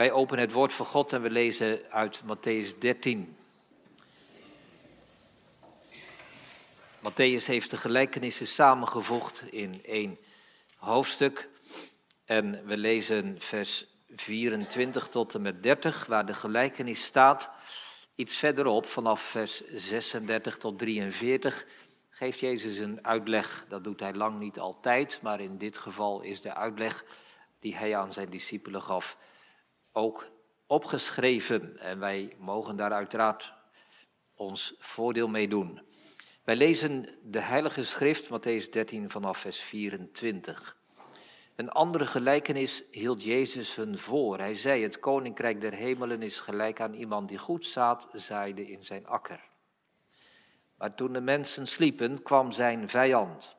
Wij openen het woord van God en we lezen uit Matthäus 13. Matthäus heeft de gelijkenissen samengevoegd in één hoofdstuk. En we lezen vers 24 tot en met 30, waar de gelijkenis staat. Iets verderop, vanaf vers 36 tot 43, geeft Jezus een uitleg. Dat doet hij lang niet altijd, maar in dit geval is de uitleg die hij aan zijn discipelen gaf ook opgeschreven. En wij mogen daar uiteraard ons voordeel mee doen. Wij lezen de Heilige Schrift, Matthäus 13, vanaf vers 24. Een andere gelijkenis hield Jezus hun voor. Hij zei: Het koninkrijk der hemelen is gelijk aan iemand die goed zaad zaaide in zijn akker. Maar toen de mensen sliepen, kwam zijn vijand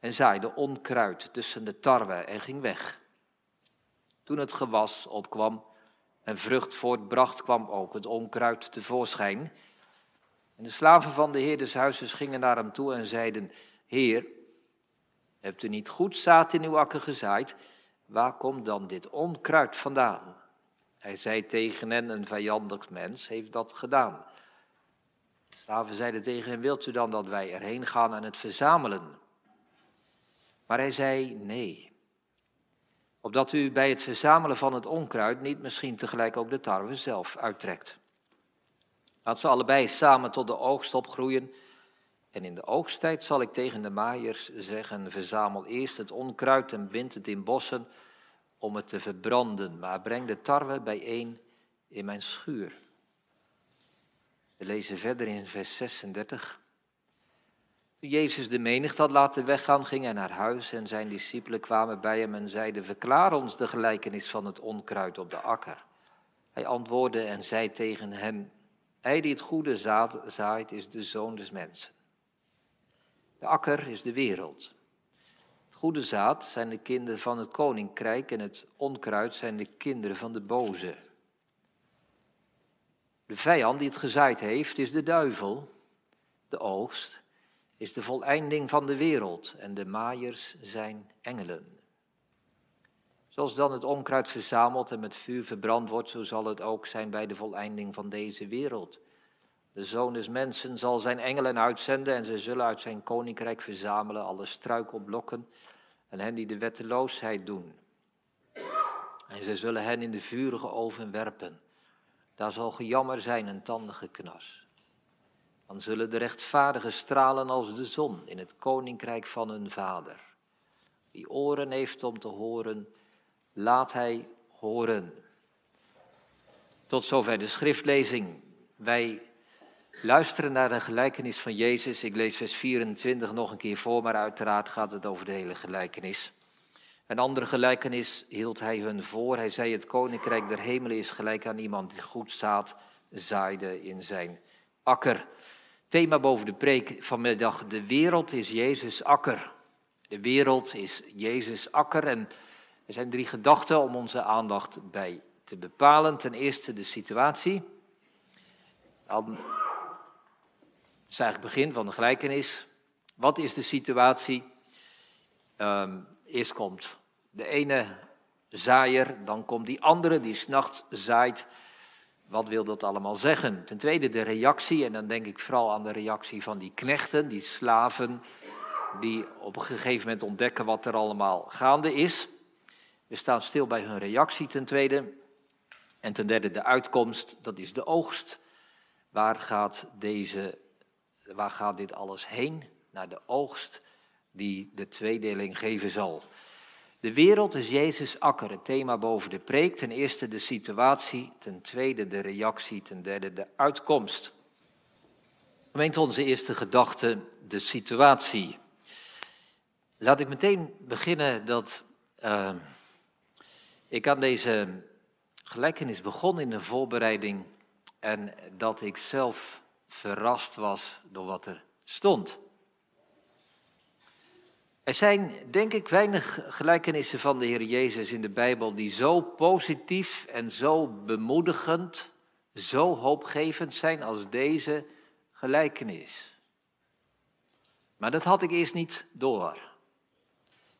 en zaaide onkruid tussen de tarwe en ging weg. Toen het gewas opkwam en vrucht voortbracht, kwam ook het onkruid tevoorschijn. En de slaven van de heer des huizes gingen naar hem toe en zeiden: Heer, hebt u niet goed zaad in uw akker gezaaid? Waar komt dan dit onkruid vandaan? Hij zei tegen hen: Een vijandig mens heeft dat gedaan. De slaven zeiden tegen hem: Wilt u dan dat wij erheen gaan en het verzamelen? Maar hij zei: Nee opdat u bij het verzamelen van het onkruid niet misschien tegelijk ook de tarwe zelf uittrekt. Laat ze allebei samen tot de oogst opgroeien. En in de oogsttijd zal ik tegen de maaiers zeggen: verzamel eerst het onkruid en bind het in bossen om het te verbranden, maar breng de tarwe bijeen in mijn schuur. We lezen verder in vers 36. Toen Jezus de menigte had laten weggaan, ging hij naar huis en zijn discipelen kwamen bij hem en zeiden, verklaar ons de gelijkenis van het onkruid op de akker. Hij antwoordde en zei tegen hen, hij die het goede zaad zaait is de zoon des mensen. De akker is de wereld. Het goede zaad zijn de kinderen van het koninkrijk en het onkruid zijn de kinderen van de boze. De vijand die het gezaaid heeft is de duivel, de oogst is de voleinding van de wereld en de maaiers zijn engelen. Zoals dan het onkruid verzameld en met vuur verbrand wordt, zo zal het ook zijn bij de voleinding van deze wereld. De zoon des mensen zal zijn engelen uitzenden en ze zullen uit zijn koninkrijk verzamelen alle struikelblokken en hen die de wetteloosheid doen. En ze zullen hen in de vurige oven werpen. Daar zal gejammer zijn en tandengeknas. Dan zullen de rechtvaardigen stralen als de zon in het koninkrijk van hun vader. Wie oren heeft om te horen, laat hij horen. Tot zover de schriftlezing. Wij luisteren naar de gelijkenis van Jezus. Ik lees vers 24 nog een keer voor, maar uiteraard gaat het over de hele gelijkenis. Een andere gelijkenis hield hij hun voor. Hij zei: Het koninkrijk der hemelen is gelijk aan iemand die goed zaad zaaide in zijn akker. Thema boven de preek vanmiddag, de wereld is Jezus akker. De wereld is Jezus akker en er zijn drie gedachten om onze aandacht bij te bepalen. Ten eerste de situatie. Dan is eigenlijk het begin van de gelijkenis. Wat is de situatie? Um, eerst komt de ene zaaier, dan komt die andere die s'nachts zaait. Wat wil dat allemaal zeggen? Ten tweede de reactie, en dan denk ik vooral aan de reactie van die knechten, die slaven, die op een gegeven moment ontdekken wat er allemaal gaande is. We staan stil bij hun reactie ten tweede. En ten derde de uitkomst, dat is de oogst. Waar gaat, deze, waar gaat dit alles heen? Naar de oogst die de tweedeling geven zal. De wereld is Jezus' akker, het thema boven de preek. Ten eerste de situatie, ten tweede de reactie, ten derde de uitkomst. Gemeente onze eerste gedachte, de situatie. Laat ik meteen beginnen dat uh, ik aan deze gelijkenis begon in de voorbereiding en dat ik zelf verrast was door wat er stond. Er zijn, denk ik, weinig gelijkenissen van de Heer Jezus in de Bijbel die zo positief en zo bemoedigend, zo hoopgevend zijn als deze gelijkenis. Maar dat had ik eerst niet door.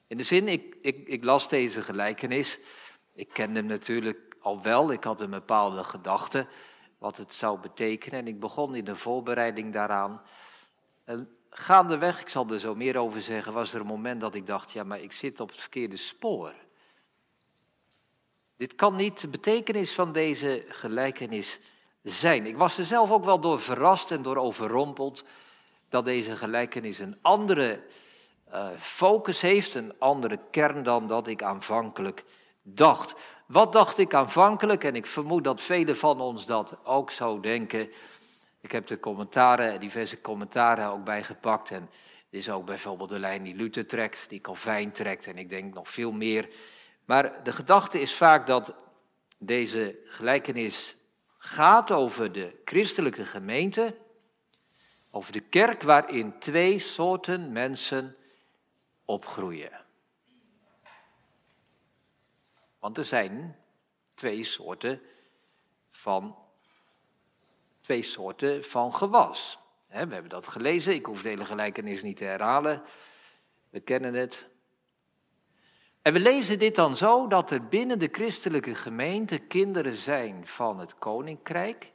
In de zin, ik, ik, ik las deze gelijkenis. Ik kende hem natuurlijk al wel, ik had een bepaalde gedachte wat het zou betekenen. En ik begon in de voorbereiding daaraan. Gaandeweg, ik zal er zo meer over zeggen, was er een moment dat ik dacht, ja, maar ik zit op het verkeerde spoor. Dit kan niet de betekenis van deze gelijkenis zijn. Ik was er zelf ook wel door verrast en door overrompeld dat deze gelijkenis een andere uh, focus heeft, een andere kern dan dat ik aanvankelijk dacht. Wat dacht ik aanvankelijk? En ik vermoed dat velen van ons dat ook zo denken. Ik heb de commentaren, diverse commentaren ook bijgepakt. En dit is ook bijvoorbeeld de lijn die Luther trekt, die Calvijn trekt en ik denk nog veel meer. Maar de gedachte is vaak dat deze gelijkenis gaat over de christelijke gemeente, over de kerk waarin twee soorten mensen opgroeien. Want er zijn twee soorten van, twee soorten van gewas. We hebben dat gelezen, ik hoef de hele gelijkenis niet te herhalen. We kennen het. En we lezen dit dan zo dat er binnen de christelijke gemeente kinderen zijn van het koninkrijk.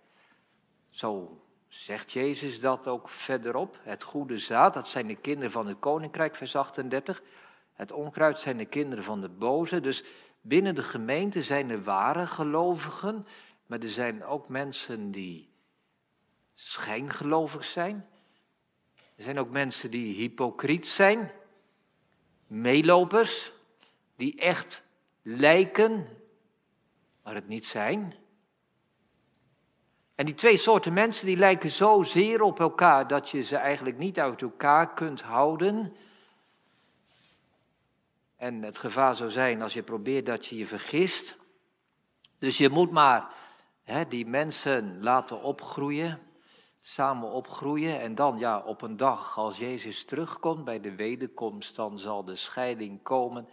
Zo zegt Jezus dat ook verderop. Het goede zaad, dat zijn de kinderen van het koninkrijk, vers 38. Het onkruid zijn de kinderen van de boze. Dus binnen de gemeente zijn er ware gelovigen, maar er zijn ook mensen die schijngelovig zijn. Er zijn ook mensen die hypocriet zijn, meelopers, die echt lijken, maar het niet zijn. En die twee soorten mensen die lijken zo zeer op elkaar dat je ze eigenlijk niet uit elkaar kunt houden. En het gevaar zou zijn als je probeert dat je je vergist. Dus je moet maar hè, die mensen laten opgroeien, samen opgroeien. En dan ja, op een dag als Jezus terugkomt bij de wederkomst, dan zal de scheiding komen.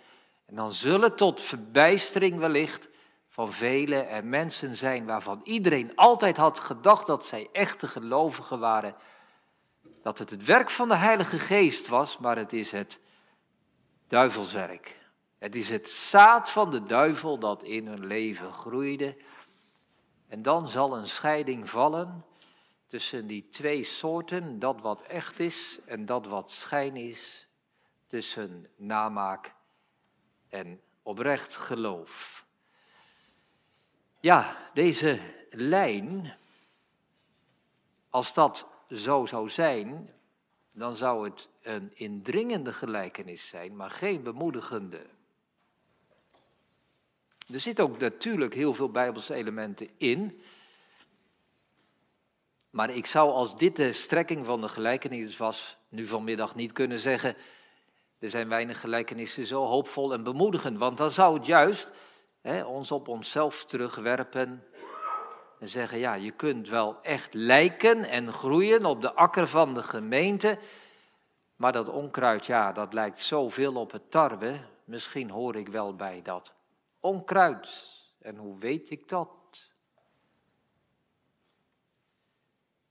En dan zullen tot verbijstering wellicht van velen er mensen zijn waarvan iedereen altijd had gedacht dat zij echte gelovigen waren. Dat het het werk van de Heilige Geest was, maar het is het duivelswerk. Het is het zaad van de duivel dat in hun leven groeide. En dan zal een scheiding vallen tussen die twee soorten, dat wat echt is en dat wat schijn is, tussen namaak en oprecht geloof. Ja, deze lijn, als dat zo zou zijn, dan zou het een indringende gelijkenis zijn, maar geen bemoedigende. Er zit ook natuurlijk heel veel Bijbelse elementen in. Maar ik zou als dit de strekking van de gelijkenis was, nu vanmiddag niet kunnen zeggen, er zijn weinig gelijkenissen zo hoopvol en bemoedigend. Want dan zou het juist hè, ons op onszelf terugwerpen en zeggen, ja, je kunt wel echt lijken en groeien op de akker van de gemeente, maar dat onkruid, ja, dat lijkt zoveel op het tarwe. Misschien hoor ik wel bij dat onkruid. En hoe weet ik dat?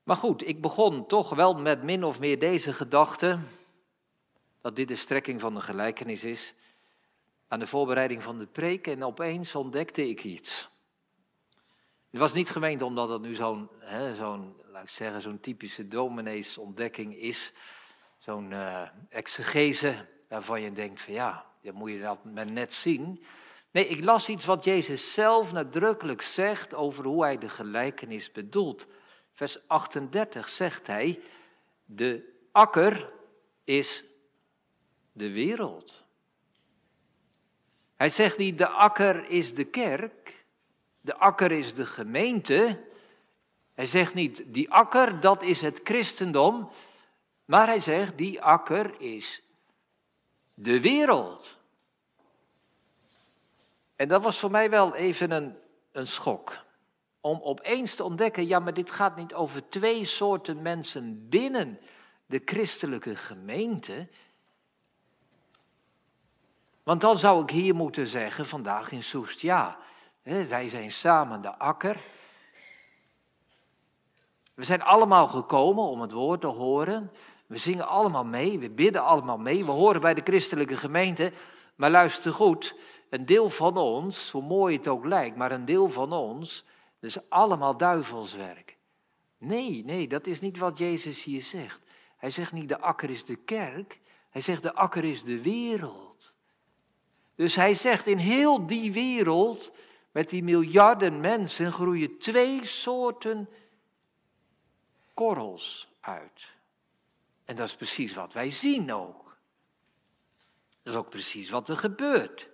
Maar goed, ik begon toch wel met min of meer deze gedachte, dat dit de strekking van de gelijkenis is, aan de voorbereiding van de preek en opeens ontdekte ik iets. Het was niet gemeend omdat het nu zo'n, zo'n laat ik zeggen, zo'n typische domineesontdekking is, zo'n uh, exegese waarvan je denkt van ja, dan moet je dat maar net zien. Nee, ik las iets wat Jezus zelf nadrukkelijk zegt over hoe hij de gelijkenis bedoelt. Vers 38 zegt hij, de akker is de wereld. Hij zegt niet, de akker is de kerk, de akker is de gemeente. Hij zegt niet, die akker, dat is het christendom. Maar hij zegt, die akker is de wereld. En dat was voor mij wel even een, een schok. Om opeens te ontdekken, ja, maar dit gaat niet over twee soorten mensen binnen de christelijke gemeente. Want dan zou ik hier moeten zeggen, vandaag in Soest, ja, wij zijn samen de akker. We zijn allemaal gekomen om het woord te horen. We zingen allemaal mee, we bidden allemaal mee, we horen bij de christelijke gemeente. Maar luister goed, een deel van ons, hoe mooi het ook lijkt, maar een deel van ons, dat is allemaal duivelswerk. Nee, nee, dat is niet wat Jezus hier zegt. Hij zegt niet de akker is de kerk, hij zegt de akker is de wereld. Dus hij zegt in heel die wereld, met die miljarden mensen, groeien twee soorten korrels uit. En dat is precies wat wij zien ook. Dat is ook precies wat er gebeurt.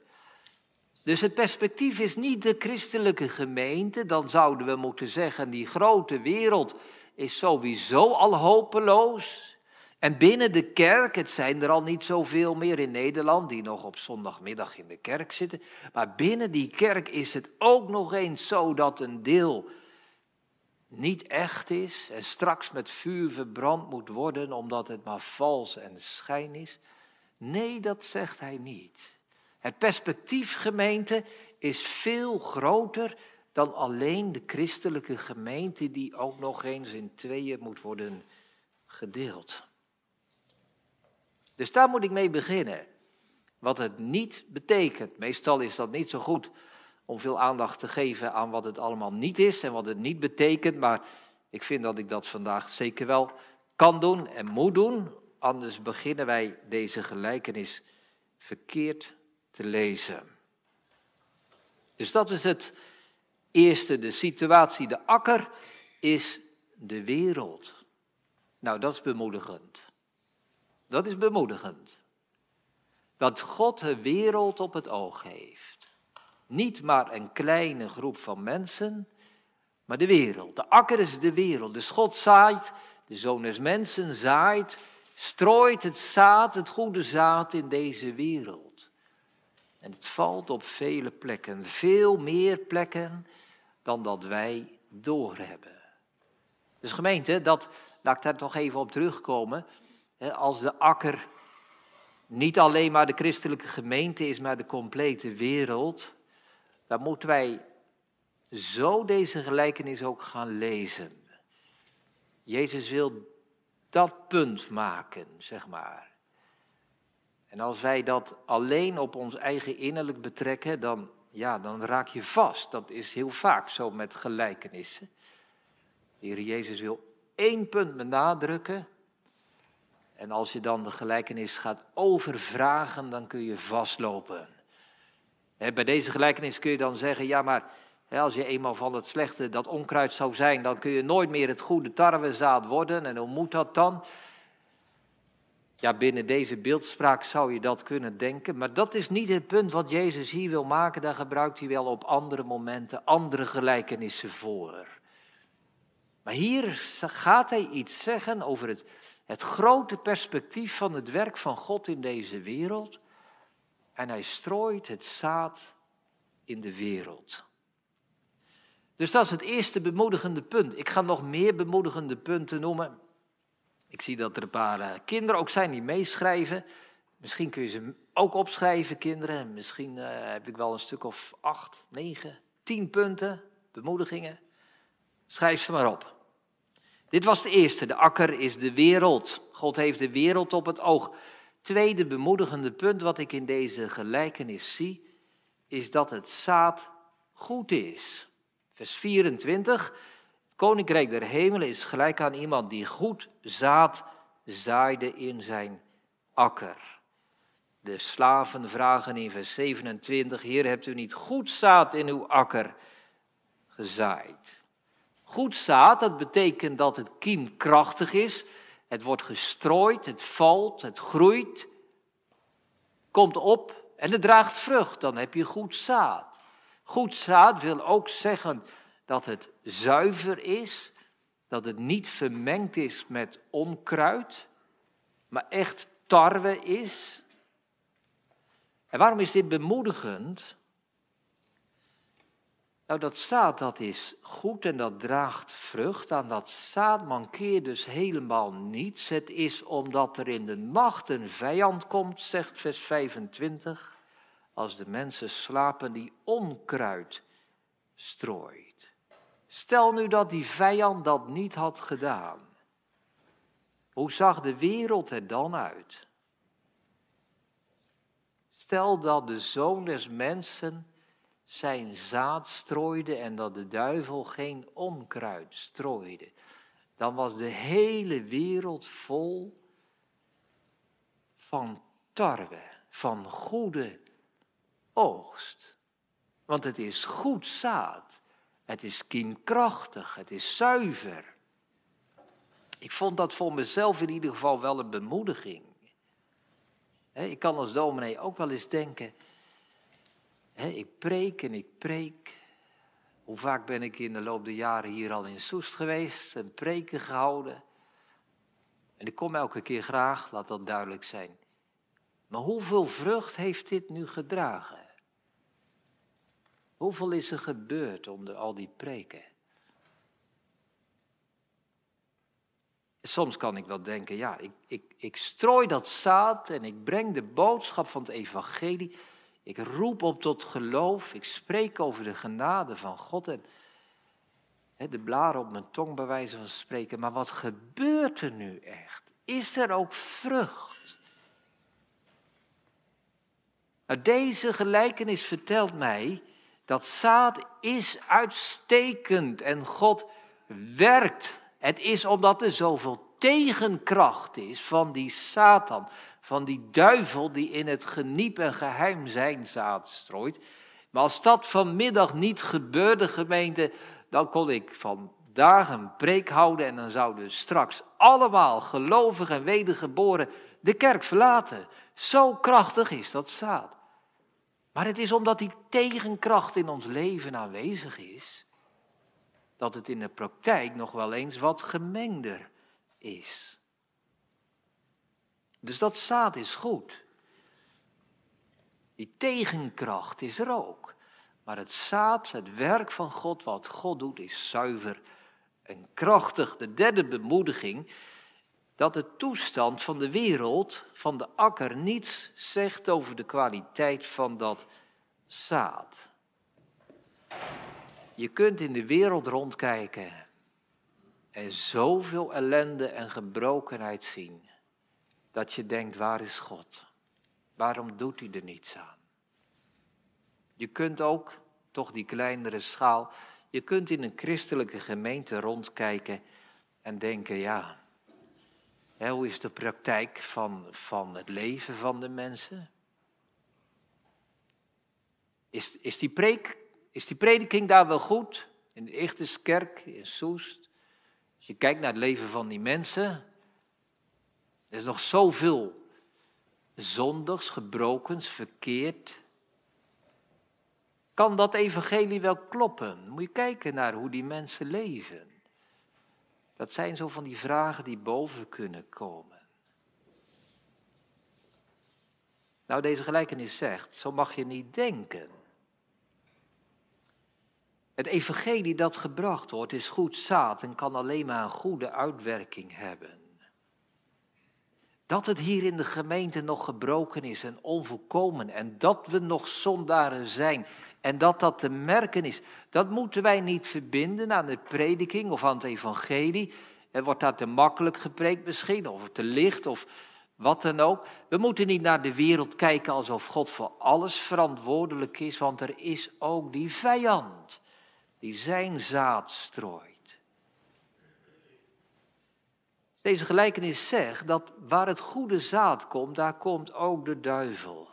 Dus het perspectief is niet de christelijke gemeente, dan zouden we moeten zeggen, die grote wereld is sowieso al hopeloos. En binnen de kerk, het zijn er al niet zoveel meer in Nederland die nog op zondagmiddag in de kerk zitten, maar binnen die kerk is het ook nog eens zo dat een deel niet echt is en straks met vuur verbrand moet worden omdat het maar vals en schijn is. Nee, dat zegt hij niet. Het perspectief, gemeente, is veel groter dan alleen de christelijke gemeente die ook nog eens in tweeën moet worden gedeeld. Dus daar moet ik mee beginnen. Wat het niet betekent. Meestal is dat niet zo goed om veel aandacht te geven aan wat het allemaal niet is en wat het niet betekent. Maar ik vind dat ik dat vandaag zeker wel kan doen en moet doen. Anders beginnen wij deze gelijkenis verkeerd te lezen. Dus dat is het eerste, de situatie. De akker is de wereld. Nou, dat is bemoedigend. Dat is bemoedigend. Dat God de wereld op het oog heeft. Niet maar een kleine groep van mensen, maar de wereld. De akker is de wereld. Dus God zaait, de zoon des mensen zaait, strooit het zaad, het goede zaad in deze wereld. En het valt op vele plekken, veel meer plekken dan dat wij doorhebben. Dus gemeente, dat, laat ik daar toch even op terugkomen. Als de akker niet alleen maar de christelijke gemeente is, maar de complete wereld, dan moeten wij zo deze gelijkenis ook gaan lezen. Jezus wil dat punt maken, zeg maar. En als wij dat alleen op ons eigen innerlijk betrekken, dan, ja, dan raak je vast. Dat is heel vaak zo met gelijkenissen. De Heer Jezus wil één punt benadrukken. En als je dan de gelijkenis gaat overvragen, dan kun je vastlopen. Bij deze gelijkenis kun je dan zeggen, ja maar als je eenmaal van het slechte, dat onkruid zou zijn, dan kun je nooit meer het goede tarwezaad worden. En hoe moet dat dan? Ja, binnen deze beeldspraak zou je dat kunnen denken, maar dat is niet het punt wat Jezus hier wil maken. Daar gebruikt hij wel op andere momenten andere gelijkenissen voor. Maar hier gaat hij iets zeggen over het, het grote perspectief van het werk van God in deze wereld. En hij strooit het zaad in de wereld. Dus dat is het eerste bemoedigende punt. Ik ga nog meer bemoedigende punten noemen. Ik zie dat er een paar eh, kinderen ook zijn die meeschrijven. Misschien kun je ze ook opschrijven, kinderen. Misschien uh, heb ik wel een stuk of acht, negen, tien punten, bemoedigingen. Schrijf ze maar op. Dit was de eerste. De akker is de wereld. God heeft de wereld op het oog. Tweede bemoedigende punt wat ik in deze gelijkenis zie, is dat het zaad goed is. Vers 24. Koninkrijk der Hemelen is gelijk aan iemand die goed zaad zaaide in zijn akker. De slaven vragen in vers 27, Heer, hebt u niet goed zaad in uw akker gezaaid? Goed zaad, dat betekent dat het kiem krachtig is, het wordt gestrooid, het valt, het groeit, komt op en het draagt vrucht, dan heb je goed zaad. Goed zaad wil ook zeggen dat het zuiver is, dat het niet vermengd is met onkruid, maar echt tarwe is. En waarom is dit bemoedigend? Nou, dat zaad dat is goed en dat draagt vrucht. Aan dat zaad mankeert dus helemaal niets. Het is omdat er in de nacht een vijand komt, zegt vers 25, als de mensen slapen die onkruid strooit. Stel nu dat die vijand dat niet had gedaan. Hoe zag de wereld er dan uit? Stel dat de zoon des mensen zijn zaad strooide en dat de duivel geen onkruid strooide. Dan was de hele wereld vol van tarwe, van goede oogst. Want het is goed zaad. Het is kienkrachtig, het is zuiver. Ik vond dat voor mezelf in ieder geval wel een bemoediging. Ik kan als dominee ook wel eens denken, ik preek en ik preek. Hoe vaak ben ik in de loop der jaren hier al in Soest geweest en preken gehouden. En ik kom elke keer graag, laat dat duidelijk zijn. Maar hoeveel vrucht heeft dit nu gedragen? Hoeveel is er gebeurd onder al die preken? Soms kan ik wel denken, ja, ik, ik, ik strooi dat zaad en ik breng de boodschap van het evangelie. Ik roep op tot geloof, ik spreek over de genade van God en de blaren op mijn tong bij wijze van spreken. Maar wat gebeurt er nu echt? Is er ook vrucht? Nou, deze gelijkenis vertelt mij dat zaad is uitstekend en God werkt. Het is omdat er zoveel tegenkracht is van die Satan, van die duivel die in het geniep en geheim zijn zaad strooit. Maar als dat vanmiddag niet gebeurde, gemeente, dan kon ik vandaag een preek houden en dan zouden straks allemaal gelovig en wedergeboren de kerk verlaten. Zo krachtig is dat zaad. Maar het is omdat die tegenkracht in ons leven aanwezig is, dat het in de praktijk nog wel eens wat gemengder is. Dus dat zaad is goed. Die tegenkracht is er ook. Maar het zaad, het werk van God, wat God doet, is zuiver en krachtig. De derde bemoediging, dat de toestand van de wereld, van de akker, niets zegt over de kwaliteit van dat zaad. Je kunt in de wereld rondkijken en zoveel ellende en gebrokenheid zien, dat je denkt, waar is God? Waarom doet hij er niets aan? Je kunt ook, toch die kleinere schaal, je kunt in een christelijke gemeente rondkijken en denken, ja, hoe is de praktijk van, van het leven van de mensen? Is, is, die preek, is die prediking daar wel goed? In de Ichterskerk, in Soest? Als je kijkt naar het leven van die mensen, er is nog zoveel zondigs, gebrokens, verkeerd. Kan dat evangelie wel kloppen? Moet je kijken naar hoe die mensen leven. Dat zijn zo van die vragen die boven kunnen komen. Nou, deze gelijkenis zegt, zo mag je niet denken. Het evangelie dat gebracht wordt is goed zaad en kan alleen maar een goede uitwerking hebben. Dat het hier in de gemeente nog gebroken is en onvolkomen en dat we nog zondaren zijn en dat dat te merken is, dat moeten wij niet verbinden aan de prediking of aan het evangelie. Er wordt daar te makkelijk gepreekt misschien of te licht of wat dan ook. We moeten niet naar de wereld kijken alsof God voor alles verantwoordelijk is, want er is ook die vijand die zijn zaad strooit. Deze gelijkenis zegt dat waar het goede zaad komt, daar komt ook de duivel.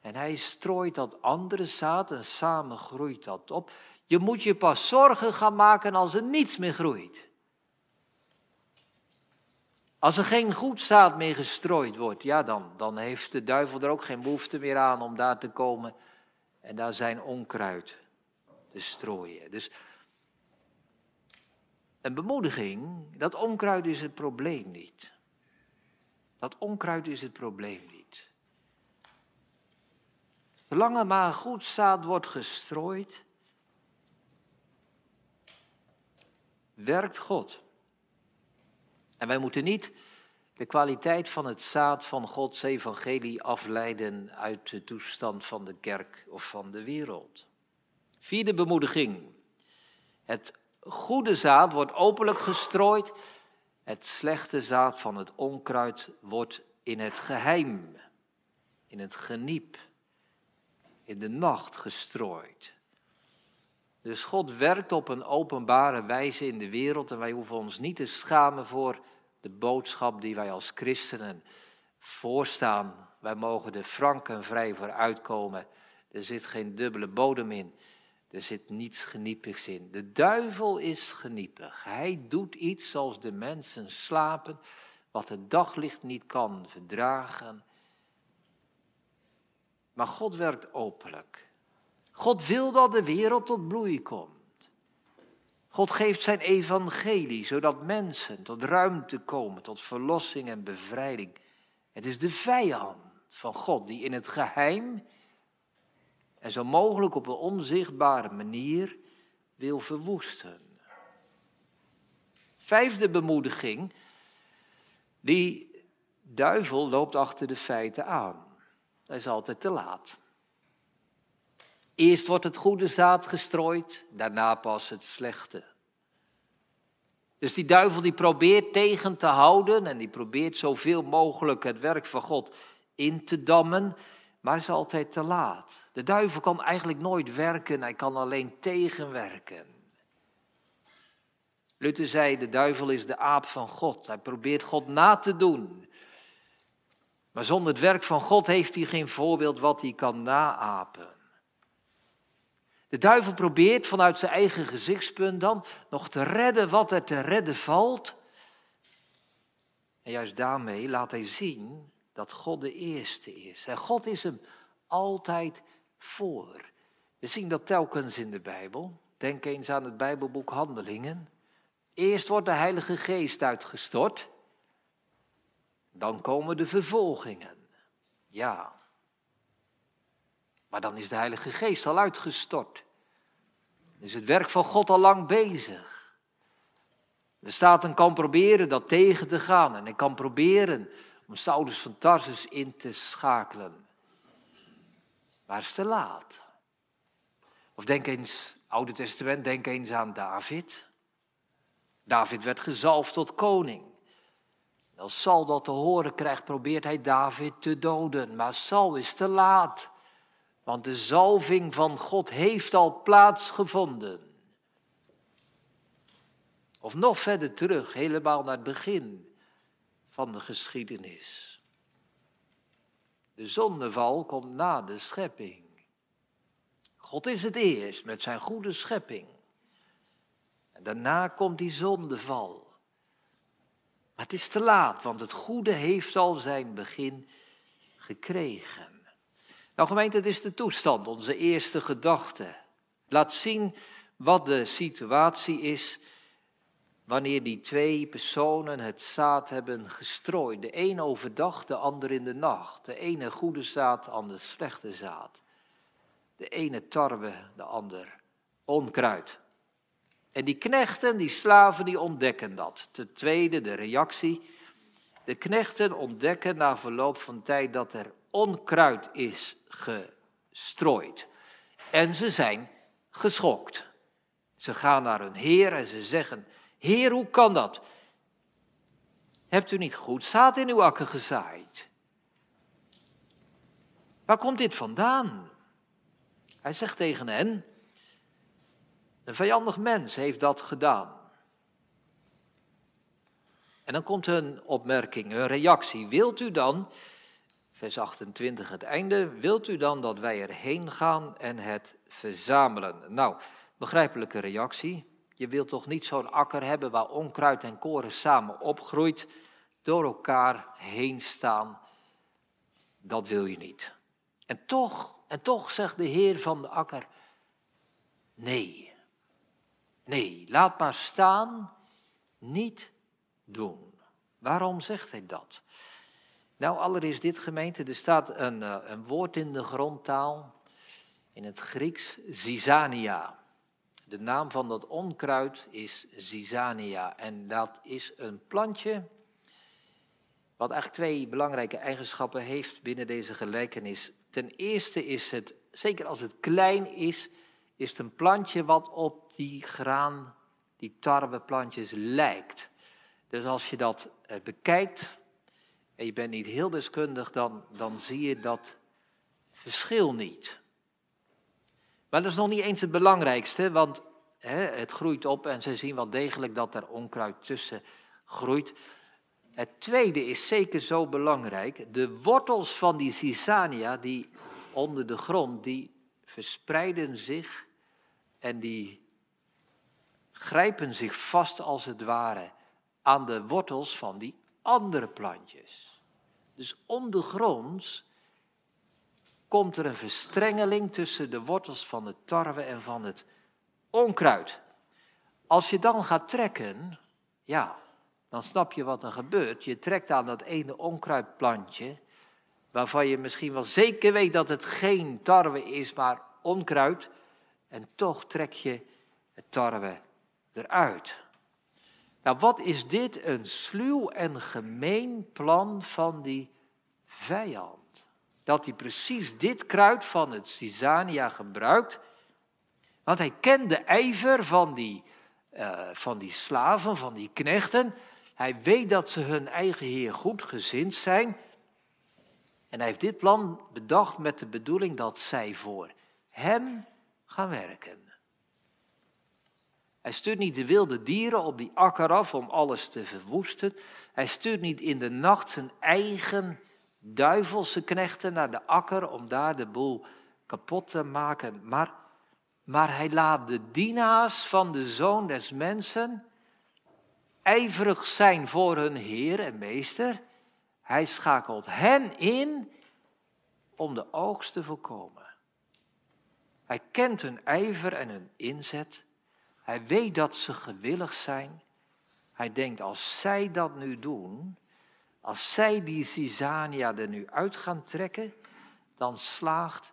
En hij strooit dat andere zaad en samen groeit dat op. Je moet je pas zorgen gaan maken als er niets meer groeit. Als er geen goed zaad meer gestrooid wordt, ja dan, dan heeft de duivel er ook geen behoefte meer aan om daar te komen en daar zijn onkruid te strooien. Dus een bemoediging, dat onkruid is het probleem niet. Dat onkruid is het probleem niet. Zolang er maar goed zaad wordt gestrooid, werkt God. En wij moeten niet de kwaliteit van het zaad van Gods evangelie afleiden uit de toestand van de kerk of van de wereld. Vierde bemoediging. Het goede zaad wordt openlijk gestrooid. Het slechte zaad van het onkruid wordt in het geheim, in het geniep in de nacht gestrooid. Dus God werkt op een openbare wijze in de wereld en wij hoeven ons niet te schamen voor de boodschap die wij als christenen voorstaan. Wij mogen er frank en vrij voor uitkomen. Er zit geen dubbele bodem in. Er zit niets geniepigs in. De duivel is geniepig. Hij doet iets zoals de mensen slapen, wat het daglicht niet kan verdragen. Maar God werkt openlijk. God wil dat de wereld tot bloei komt. God geeft zijn evangelie, zodat mensen tot ruimte komen, tot verlossing en bevrijding. Het is de vijand van God die in het geheim en zo mogelijk op een onzichtbare manier wil verwoesten. Vijfde bemoediging, die duivel loopt achter de feiten aan. Hij is altijd te laat. Eerst wordt het goede zaad gestrooid, daarna pas het slechte. Dus die duivel die probeert tegen te houden en die probeert zoveel mogelijk het werk van God in te dammen, maar is altijd te laat. De duivel kan eigenlijk nooit werken, hij kan alleen tegenwerken. Luther zei, de duivel is de aap van God. Hij probeert God na te doen. Maar zonder het werk van God heeft hij geen voorbeeld wat hij kan naapen. De duivel probeert vanuit zijn eigen gezichtspunt dan nog te redden wat er te redden valt. En juist daarmee laat hij zien dat God de eerste is. En God is hem altijd voor. We zien dat telkens in de Bijbel. Denk eens aan het Bijbelboek Handelingen. Eerst wordt de Heilige Geest uitgestort. Dan komen de vervolgingen. Ja. Maar dan is de Heilige Geest al uitgestort. Dan is het werk van God al lang bezig. De Satan kan proberen dat tegen te gaan en hij kan proberen om Saulus van Tarsus in te schakelen. Maar het is te laat. Of denk eens, Oude Testament, denk eens aan David. David werd gezalfd tot koning. Als Saul dat te horen krijgt, probeert hij David te doden. Maar Saul is te laat. Want de zalving van God heeft al plaatsgevonden. Of nog verder terug, helemaal naar het begin van de geschiedenis. De zondeval komt na de schepping. God is het eerst met zijn goede schepping. En daarna komt die zondeval. Maar het is te laat, want het goede heeft al zijn begin gekregen. Nou gemeente, het is de toestand, onze eerste gedachte. Laat zien wat de situatie is wanneer die twee personen het zaad hebben gestrooid. De een overdag, de ander in de nacht. De ene goede zaad, de ander slechte zaad. De ene tarwe, de ander onkruid. En die knechten, die slaven, die ontdekken dat. Ten tweede, de reactie. De knechten ontdekken na verloop van tijd dat er onkruid is gestrooid. En ze zijn geschokt. Ze gaan naar hun heer en ze zeggen, heer, hoe kan dat? Hebt u niet goed zaad in uw akker gezaaid? Waar komt dit vandaan? Hij zegt tegen hen, een vijandig mens heeft dat gedaan. En dan komt hun opmerking, hun reactie. Wilt u dan vers 28 het einde, wilt u dan dat wij erheen gaan en het verzamelen? Nou, begrijpelijke reactie. Je wilt toch niet zo'n akker hebben waar onkruid en koren samen opgroeit, door elkaar heen staan? Dat wil je niet. En toch, en toch zegt de Heer van de akker, nee, nee, laat maar staan, niet doen. Waarom zegt hij dat? Nou, allereerst dit gemeente, er staat een, uh, een woord in de grondtaal, in het Grieks, zizania. De naam van dat onkruid is zizania en dat is een plantje wat eigenlijk twee belangrijke eigenschappen heeft binnen deze gelijkenis. Ten eerste is het, zeker als het klein is, is het een plantje wat op die graan, die tarweplantjes lijkt. Dus als je dat eh, bekijkt, en je bent niet heel deskundig, dan, dan zie je dat verschil niet. Maar dat is nog niet eens het belangrijkste, want hè, het groeit op en ze zien wel degelijk dat er onkruid tussen groeit. Het tweede is zeker zo belangrijk. De wortels van die Sisania, die onder de grond, die verspreiden zich en die grijpen zich vast als het ware aan de wortels van die andere plantjes. Dus ondergronds komt er een verstrengeling tussen de wortels van de tarwe en van het onkruid. Als je dan gaat trekken, ja, dan snap je wat er gebeurt. Je trekt aan dat ene onkruidplantje, waarvan je misschien wel zeker weet dat het geen tarwe is, maar onkruid. En toch trek je het tarwe eruit. Nou, wat is dit een sluw en gemeen plan van die vijand? Dat hij precies dit kruid van het Sisania gebruikt. Want hij kent de ijver van die, uh, van die slaven, van die knechten. Hij weet dat ze hun eigen Heer goed gezind zijn. En hij heeft dit plan bedacht met de bedoeling dat zij voor hem gaan werken. Hij stuurt niet de wilde dieren op die akker af om alles te verwoesten. Hij stuurt niet in de nacht zijn eigen duivelse knechten naar de akker om daar de boel kapot te maken. Maar, maar hij laat de dienaars van de zoon des mensen ijverig zijn voor hun Heer en Meester. Hij schakelt hen in om de oogst te voorkomen. Hij kent hun ijver en hun inzet. Hij weet dat ze gewillig zijn. Hij denkt, als zij dat nu doen, als zij die Cisania er nu uit gaan trekken, dan slaagt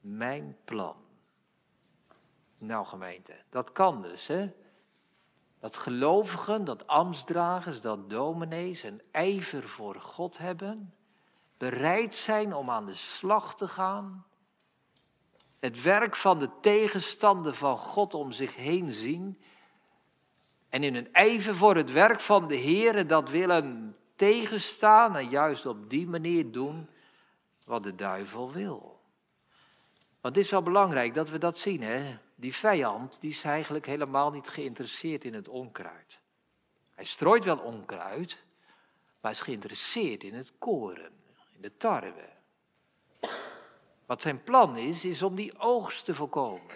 mijn plan. Nou gemeente, dat kan dus, hè? Dat gelovigen, dat ambtsdragers, dat dominees een ijver voor God hebben, bereid zijn om aan de slag te gaan, het werk van de tegenstander van God om zich heen zien en in een ijver voor het werk van de Heer dat willen tegenstaan en juist op die manier doen wat de duivel wil. Want het is wel belangrijk dat we dat zien. Hè? Die vijand die is eigenlijk helemaal niet geïnteresseerd in het onkruid. Hij strooit wel onkruid, maar is geïnteresseerd in het koren, in de tarwe. Wat zijn plan is, is om die oogst te voorkomen.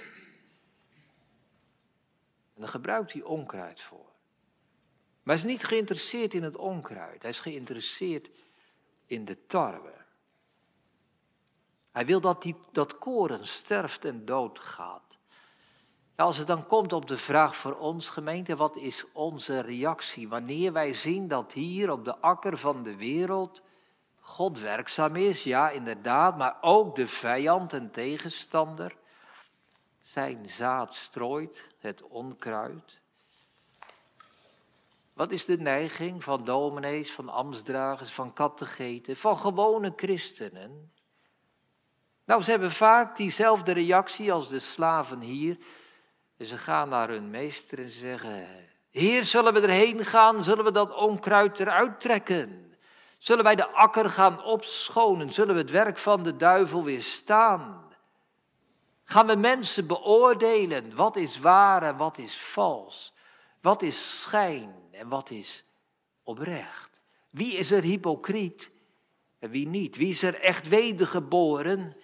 En daar gebruikt hij onkruid voor. Maar hij is niet geïnteresseerd in het onkruid. Hij is geïnteresseerd in de tarwe. Hij wil dat die, dat koren sterft en doodgaat. Als het dan komt op de vraag voor ons, gemeente, wat is onze reactie wanneer wij zien dat hier op de akker van de wereld God werkzaam is, ja inderdaad, maar ook de vijand en tegenstander zijn zaad strooit, het onkruid. Wat is de neiging van dominees, van ambtsdragers, van kattegeten, van gewone christenen? Nou, ze hebben vaak diezelfde reactie als de slaven hier. Ze gaan naar hun meester en zeggen: Heer, zullen we erheen gaan? Zullen we dat onkruid eruit trekken? Zullen wij de akker gaan opschonen? Zullen we het werk van de duivel weerstaan? Gaan we mensen beoordelen? Wat is waar en wat is vals? Wat is schijn en wat is oprecht? Wie is er hypocriet en wie niet? Wie is er echt wedergeboren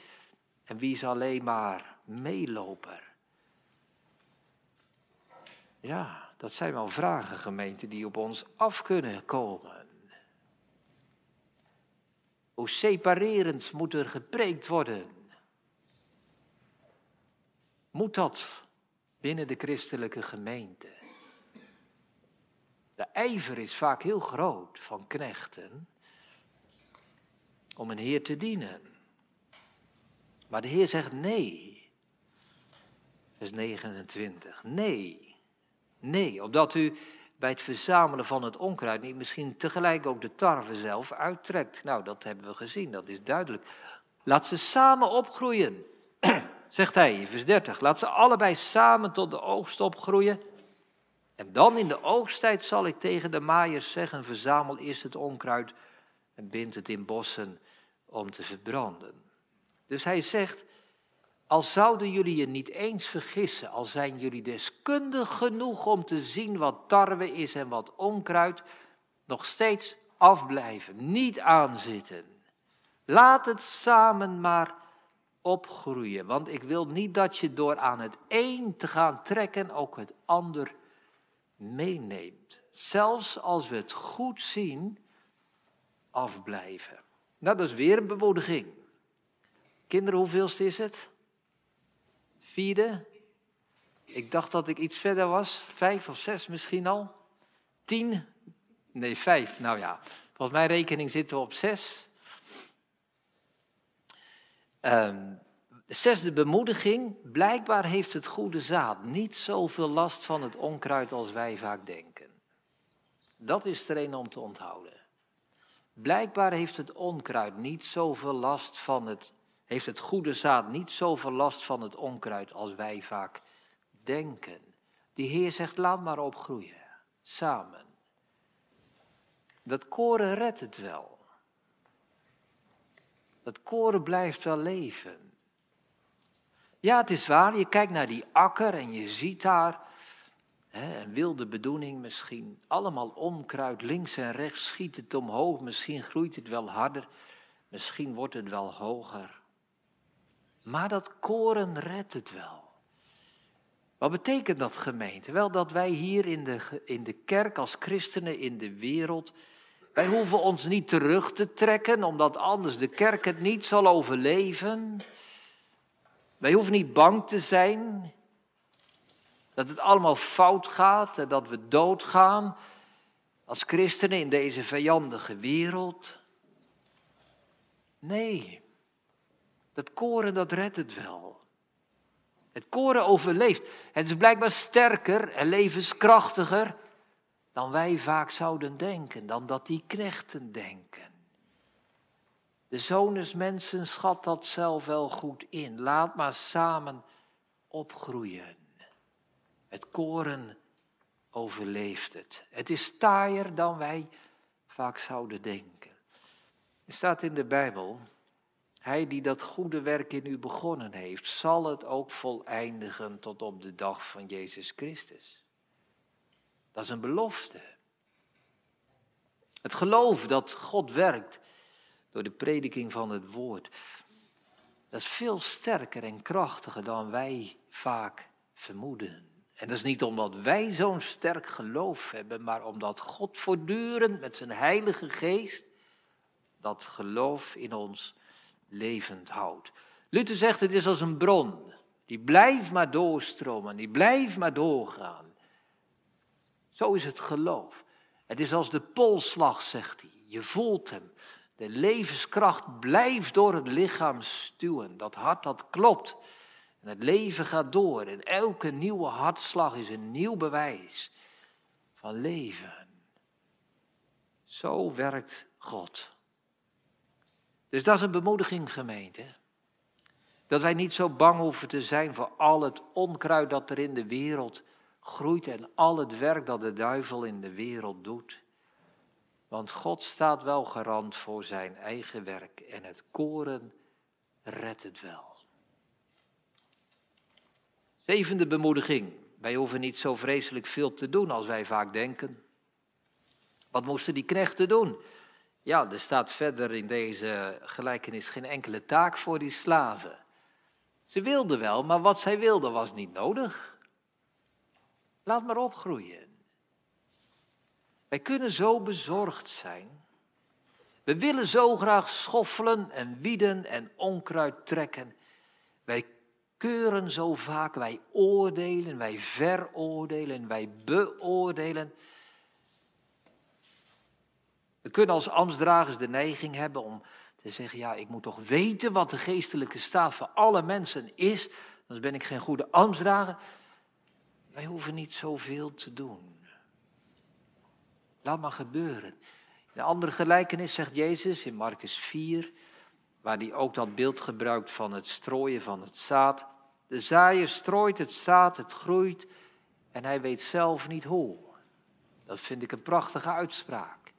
en wie is alleen maar meeloper? Ja, dat zijn wel vragen, gemeente, die op ons af kunnen komen. Hoe separerend moet er gepreekt worden? Moet dat binnen de christelijke gemeente? De ijver is vaak heel groot van knechten om een Heer te dienen. Maar de Heer zegt nee. Vers 29. Nee. Nee, opdat u bij het verzamelen van het onkruid niet misschien tegelijk ook de tarwe zelf uittrekt. Nou, dat hebben we gezien, dat is duidelijk. Laat ze samen opgroeien, zegt hij vers 30. Laat ze allebei samen tot de oogst opgroeien. En dan in de oogsttijd zal ik tegen de maaiers zeggen, verzamel eerst het onkruid en bind het in bossen om te verbranden. Dus hij zegt, Al zouden jullie je niet eens vergissen, al zijn jullie deskundig genoeg om te zien wat tarwe is en wat onkruid, nog steeds afblijven, niet aanzitten. Laat het samen maar opgroeien, want ik wil niet dat je door aan het een te gaan trekken ook het ander meeneemt. Zelfs als we het goed zien, afblijven. Nou, dat is weer een bemoediging. Kinderen, hoeveelste is het? Vierde? Ik dacht dat ik iets verder was. Vijf of zes misschien al. Tien? Nee, vijf. Nou ja, volgens mijn rekening zitten we op zes. Um, zesde bemoediging. Blijkbaar heeft het goede zaad niet zoveel last van het onkruid als wij vaak denken. Dat is er een om te onthouden. Blijkbaar heeft het onkruid niet zoveel last van het, heeft het goede zaad niet zoveel last van het onkruid als wij vaak denken. Die Heer zegt, laat maar opgroeien, samen. Dat koren redt het wel. Dat koren blijft wel leven. Ja, het is waar, je kijkt naar die akker en je ziet daar een wilde bedoeling misschien. Allemaal onkruid, links en rechts schiet het omhoog. Misschien groeit het wel harder, misschien wordt het wel hoger. Maar dat koren redt het wel. Wat betekent dat gemeente? Wel dat wij hier in de, in de kerk als christenen in de wereld, wij hoeven ons niet terug te trekken, omdat anders de kerk het niet zal overleven. Wij hoeven niet bang te zijn dat het allemaal fout gaat en dat we doodgaan als christenen in deze vijandige wereld. Nee, dat koren dat redt het wel. Het koren overleeft. Het is blijkbaar sterker en levenskrachtiger dan wij vaak zouden denken, dan dat die knechten denken. De zonesmensen schat dat zelf wel goed in. Laat maar samen opgroeien. Het koren overleeft het. Het is taaier dan wij vaak zouden denken. Er staat in de Bijbel, hij die dat goede werk in u begonnen heeft, zal het ook voleindigen tot op de dag van Jezus Christus. Dat is een belofte. Het geloof dat God werkt door de prediking van het woord, dat is veel sterker en krachtiger dan wij vaak vermoeden. En dat is niet omdat wij zo'n sterk geloof hebben, maar omdat God voortdurend met zijn Heilige Geest dat geloof in ons levend houdt. Luther zegt het is als een bron, die blijft maar doorstromen, die blijft maar doorgaan. Zo is het geloof. Het is als de polslag, zegt hij. Je voelt hem. De levenskracht blijft door het lichaam stuwen. Dat hart dat klopt. En het leven gaat door en elke nieuwe hartslag is een nieuw bewijs van leven. Zo werkt God. Dus dat is een bemoediging, gemeente. Dat wij niet zo bang hoeven te zijn voor al het onkruid dat er in de wereld groeit en al het werk dat de duivel in de wereld doet. Want God staat wel garant voor zijn eigen werk en het koren redt het wel. Zevende bemoediging. Wij hoeven niet zo vreselijk veel te doen als wij vaak denken. Wat moesten die knechten doen? Ja, er staat verder in deze gelijkenis geen enkele taak voor die slaven. Ze wilden wel, maar wat zij wilden was niet nodig. Laat maar opgroeien. Wij kunnen zo bezorgd zijn. We willen zo graag schoffelen en wieden en onkruid trekken. Wij keuren zo vaak, wij oordelen, wij veroordelen, wij beoordelen. We kunnen als ambtsdragers de neiging hebben om te zeggen, ja, ik moet toch weten wat de geestelijke staat voor alle mensen is, anders ben ik geen goede ambtsdrager. Wij hoeven niet zoveel te doen. Laat maar gebeuren. De andere gelijkenis zegt Jezus in Marcus 4, waar hij ook dat beeld gebruikt van het strooien van het zaad. De zaaier strooit het zaad, het groeit en hij weet zelf niet hoe. Dat vind ik een prachtige uitspraak.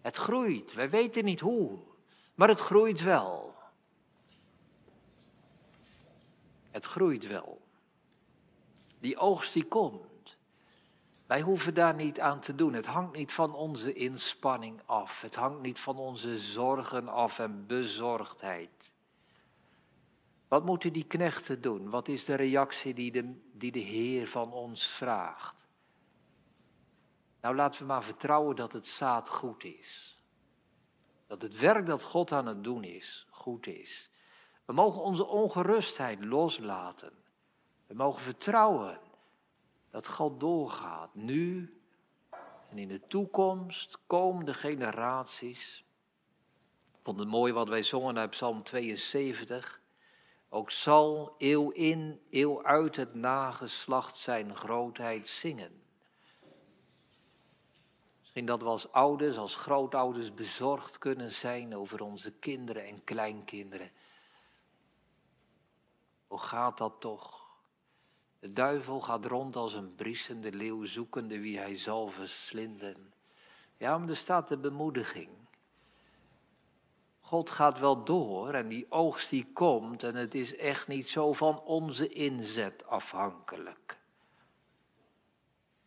Het groeit, wij weten niet hoe, maar het groeit wel. Het groeit wel. Die oogst die komt. Wij hoeven daar niet aan te doen. Het hangt niet van onze inspanning af. Het hangt niet van onze zorgen af en bezorgdheid. Wat moeten die knechten doen? Wat is de reactie die de, die de Heer van ons vraagt? Nou, laten we maar vertrouwen dat het zaad goed is. Dat het werk dat God aan het doen is, goed is. We mogen onze ongerustheid loslaten. We mogen vertrouwen dat God doorgaat, nu en in de toekomst, komende generaties. Ik vond het mooi wat wij zongen uit Psalm 72. Ook zal eeuw in, eeuw uit het nageslacht zijn grootheid zingen. Misschien dat we als ouders, als grootouders bezorgd kunnen zijn over onze kinderen en kleinkinderen. Hoe gaat dat toch? De duivel gaat rond als een briesende leeuw, zoekende wie hij zal verslinden. Ja, maar er staat de bemoediging. God gaat wel door en die oogst die komt en het is echt niet zo van onze inzet afhankelijk.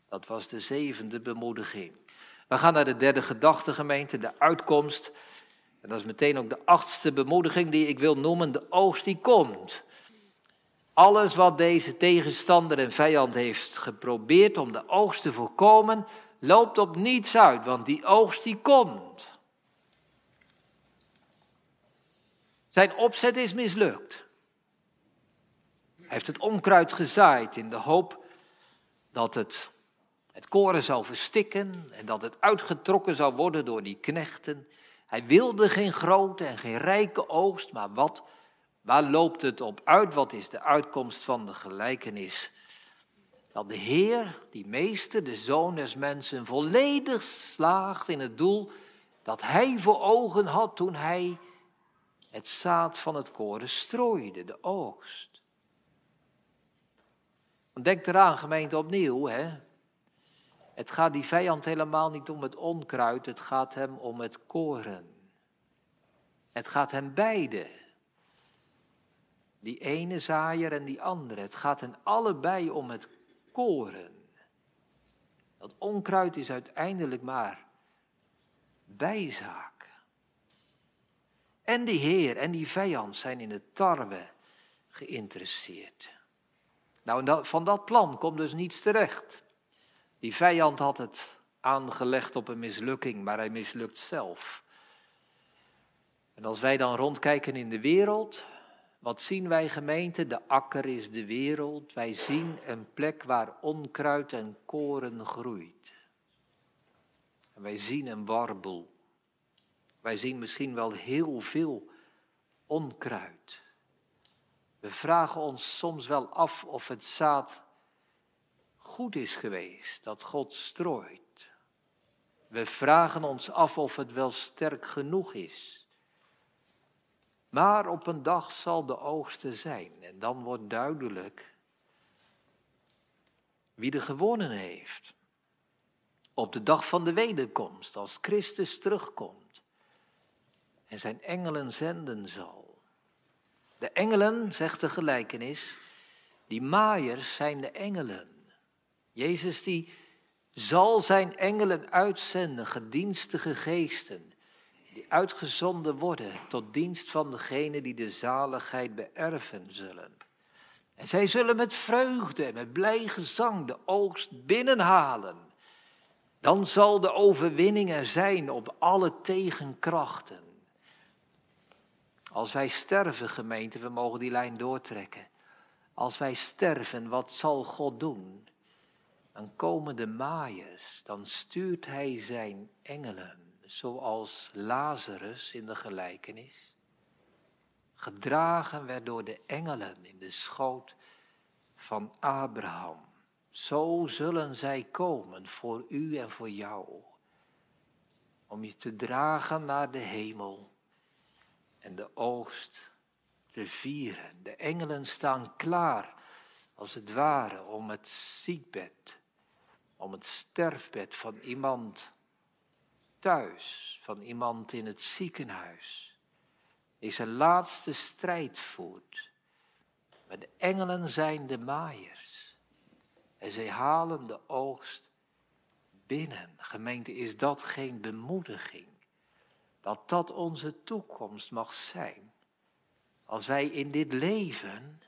Dat was de zevende bemoediging. We gaan naar de derde gedachtegemeente, de uitkomst. En dat is meteen ook de achtste bemoediging die ik wil noemen, de oogst die komt. Alles wat deze tegenstander en vijand heeft geprobeerd om de oogst te voorkomen, loopt op niets uit, want die oogst die komt. Zijn opzet is mislukt. Hij heeft het onkruid gezaaid in de hoop dat het het koren zou verstikken en dat het uitgetrokken zou worden door die knechten. Hij wilde geen grote en geen rijke oogst, maar wat, waar loopt het op uit? Wat is de uitkomst van de gelijkenis? Dat de Heer, die meester, de Zoon des mensen, volledig slaagt in het doel dat hij voor ogen had toen hij het zaad van het koren strooide, de oogst. Denk eraan, gemeente, opnieuw. Hè? Het gaat die vijand helemaal niet om het onkruid, het gaat hem om het koren. Het gaat hem beide. Die ene zaaier en die andere. Het gaat hen allebei om het koren. Dat onkruid is uiteindelijk maar bijzaak. En die Heer en die vijand zijn in het tarwe geïnteresseerd. Nou, van dat plan komt dus niets terecht. Die vijand had het aangelegd op een mislukking, maar hij mislukt zelf. En als wij dan rondkijken in de wereld, wat zien wij gemeente? De akker is de wereld. Wij zien een plek waar onkruid en koren groeit. Wij zien een warboel. Wij zien misschien wel heel veel onkruid. We vragen ons soms wel af of het zaad goed is geweest, dat God strooit. We vragen ons af of het wel sterk genoeg is. Maar op een dag zal de oogste zijn en dan wordt duidelijk wie er gewonnen heeft. Op de dag van de wederkomst, als Christus terugkomt en zijn engelen zenden zal. De engelen, zegt de gelijkenis, die maaiers zijn de engelen. Jezus die zal zijn engelen uitzenden, gedienstige geesten, uitgezonden worden tot dienst van degene die de zaligheid beërven zullen. En zij zullen met vreugde en met blij gezang de oogst binnenhalen. Dan zal de overwinning er zijn op alle tegenkrachten. Als wij sterven, gemeente, we mogen die lijn doortrekken. Als wij sterven, wat zal God doen? dan komen de maaiers, dan stuurt hij zijn engelen, zoals Lazarus in de gelijkenis, gedragen werd door de engelen in de schoot van Abraham. Zo zullen zij komen voor u en voor jou, om je te dragen naar de hemel en de oogst te vieren. De engelen staan klaar, als het ware, om het ziekbed om het sterfbed van iemand thuis, van iemand in het ziekenhuis, die zijn laatste strijd voert. Maar de engelen zijn de maaiers. En zij halen de oogst binnen. Gemeente, is dat geen bemoediging? Dat dat onze toekomst mag zijn. Als wij in dit leven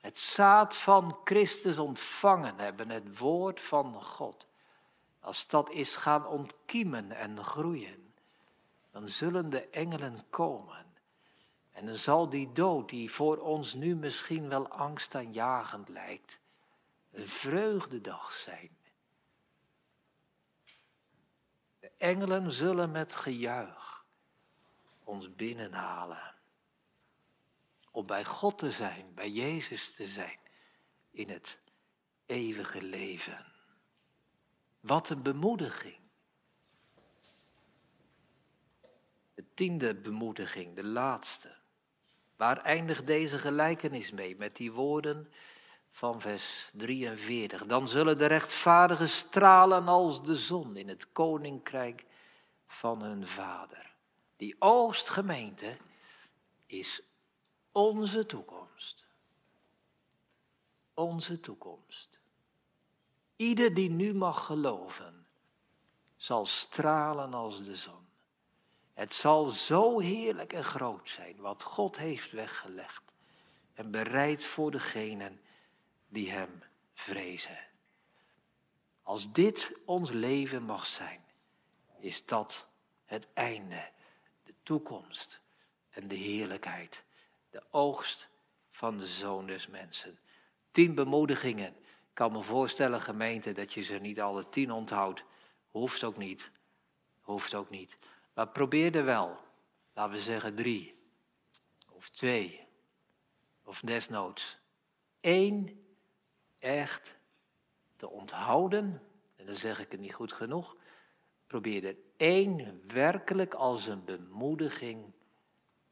het zaad van Christus ontvangen hebben, het woord van God. Als dat is gaan ontkiemen en groeien, dan zullen de engelen komen. En dan zal die dood, die voor ons nu misschien wel angstaanjagend lijkt, een vreugdedag zijn. De engelen zullen met gejuich ons binnenhalen. Om bij God te zijn, bij Jezus te zijn in het eeuwige leven. Wat een bemoediging. De tiende bemoediging, de laatste. Waar eindigt deze gelijkenis mee met die woorden van vers 43? Dan zullen de rechtvaardigen stralen als de zon in het koninkrijk van hun vader. Die oostgemeente is onze toekomst. Onze toekomst. Ieder die nu mag geloven, zal stralen als de zon. Het zal zo heerlijk en groot zijn wat God heeft weggelegd en bereid voor degenen die Hem vrezen. Als dit ons leven mag zijn, is dat het einde, de toekomst en de heerlijkheid, de oogst van de Zoon des Mensen. Tien bemoedigingen. Ik kan me voorstellen, gemeente, dat je ze niet alle tien onthoudt. Hoeft ook niet. Hoeft ook niet. Maar probeer er wel. Laten we zeggen drie. Of twee. Of desnoods. één echt te onthouden. En dan zeg ik het niet goed genoeg. Probeer er één werkelijk als een bemoediging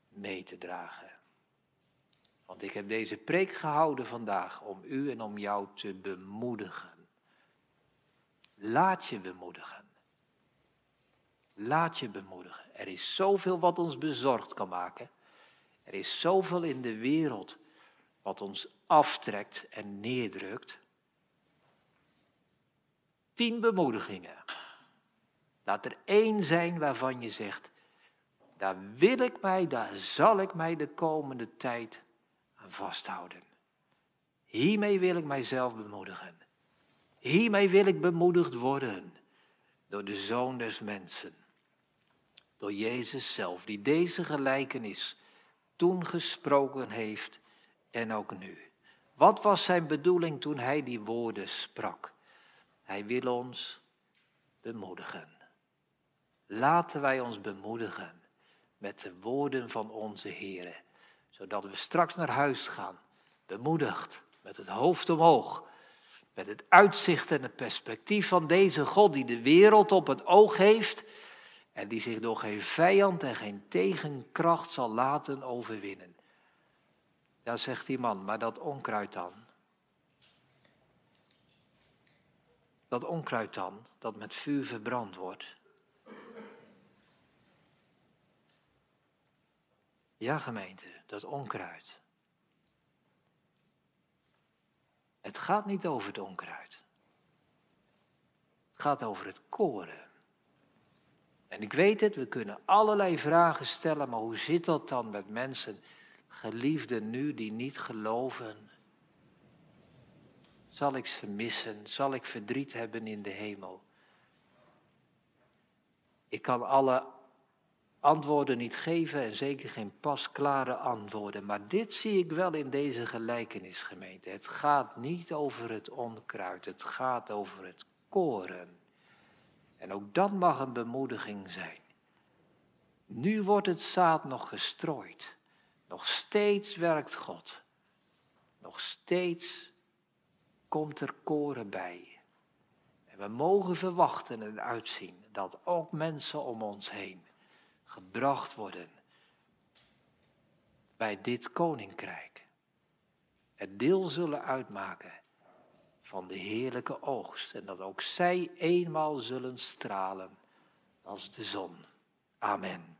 mee te dragen. Want ik heb deze preek gehouden vandaag om u en om jou te bemoedigen. Laat je bemoedigen. Laat je bemoedigen. Er is zoveel wat ons bezorgd kan maken. Er is zoveel in de wereld wat ons aftrekt en neerdrukt. Tien bemoedigingen. Laat er één zijn waarvan je zegt, daar wil ik mij, daar zal ik mij de komende tijd vasthouden. Hiermee wil ik mijzelf bemoedigen. Hiermee wil ik bemoedigd worden door de Zoon des Mensen door Jezus zelf, die deze gelijkenis toen gesproken heeft en ook nu. Wat was zijn bedoeling toen hij die woorden sprak? Hij wil ons bemoedigen. Laten wij ons bemoedigen met de woorden van onze Heer, zodat we straks naar huis gaan, bemoedigd, met het hoofd omhoog, met het uitzicht en het perspectief van deze God die de wereld op het oog heeft en die zich door geen vijand en geen tegenkracht zal laten overwinnen. Ja, zegt die man, maar dat onkruid dan? Dat onkruid dan, dat met vuur verbrand wordt. Ja, gemeente, dat onkruid. Het gaat niet over het onkruid. Het gaat over het koren. En ik weet het, we kunnen allerlei vragen stellen, maar hoe zit dat dan met mensen, geliefden nu, die niet geloven? Zal ik ze missen? Zal ik verdriet hebben in de hemel? Ik kan alle antwoorden niet geven en zeker geen pasklare antwoorden, maar dit zie ik wel in deze gelijkenisgemeente. Het gaat niet over het onkruid, het gaat over het koren. En ook dat mag een bemoediging zijn. Nu wordt het zaad nog gestrooid. Nog steeds werkt God. Nog steeds komt er koren bij. En we mogen verwachten en uitzien dat ook mensen om ons heen gebracht worden bij dit koninkrijk. Het deel zullen uitmaken van de heerlijke oogst. En dat ook zij eenmaal zullen stralen als de zon. Amen.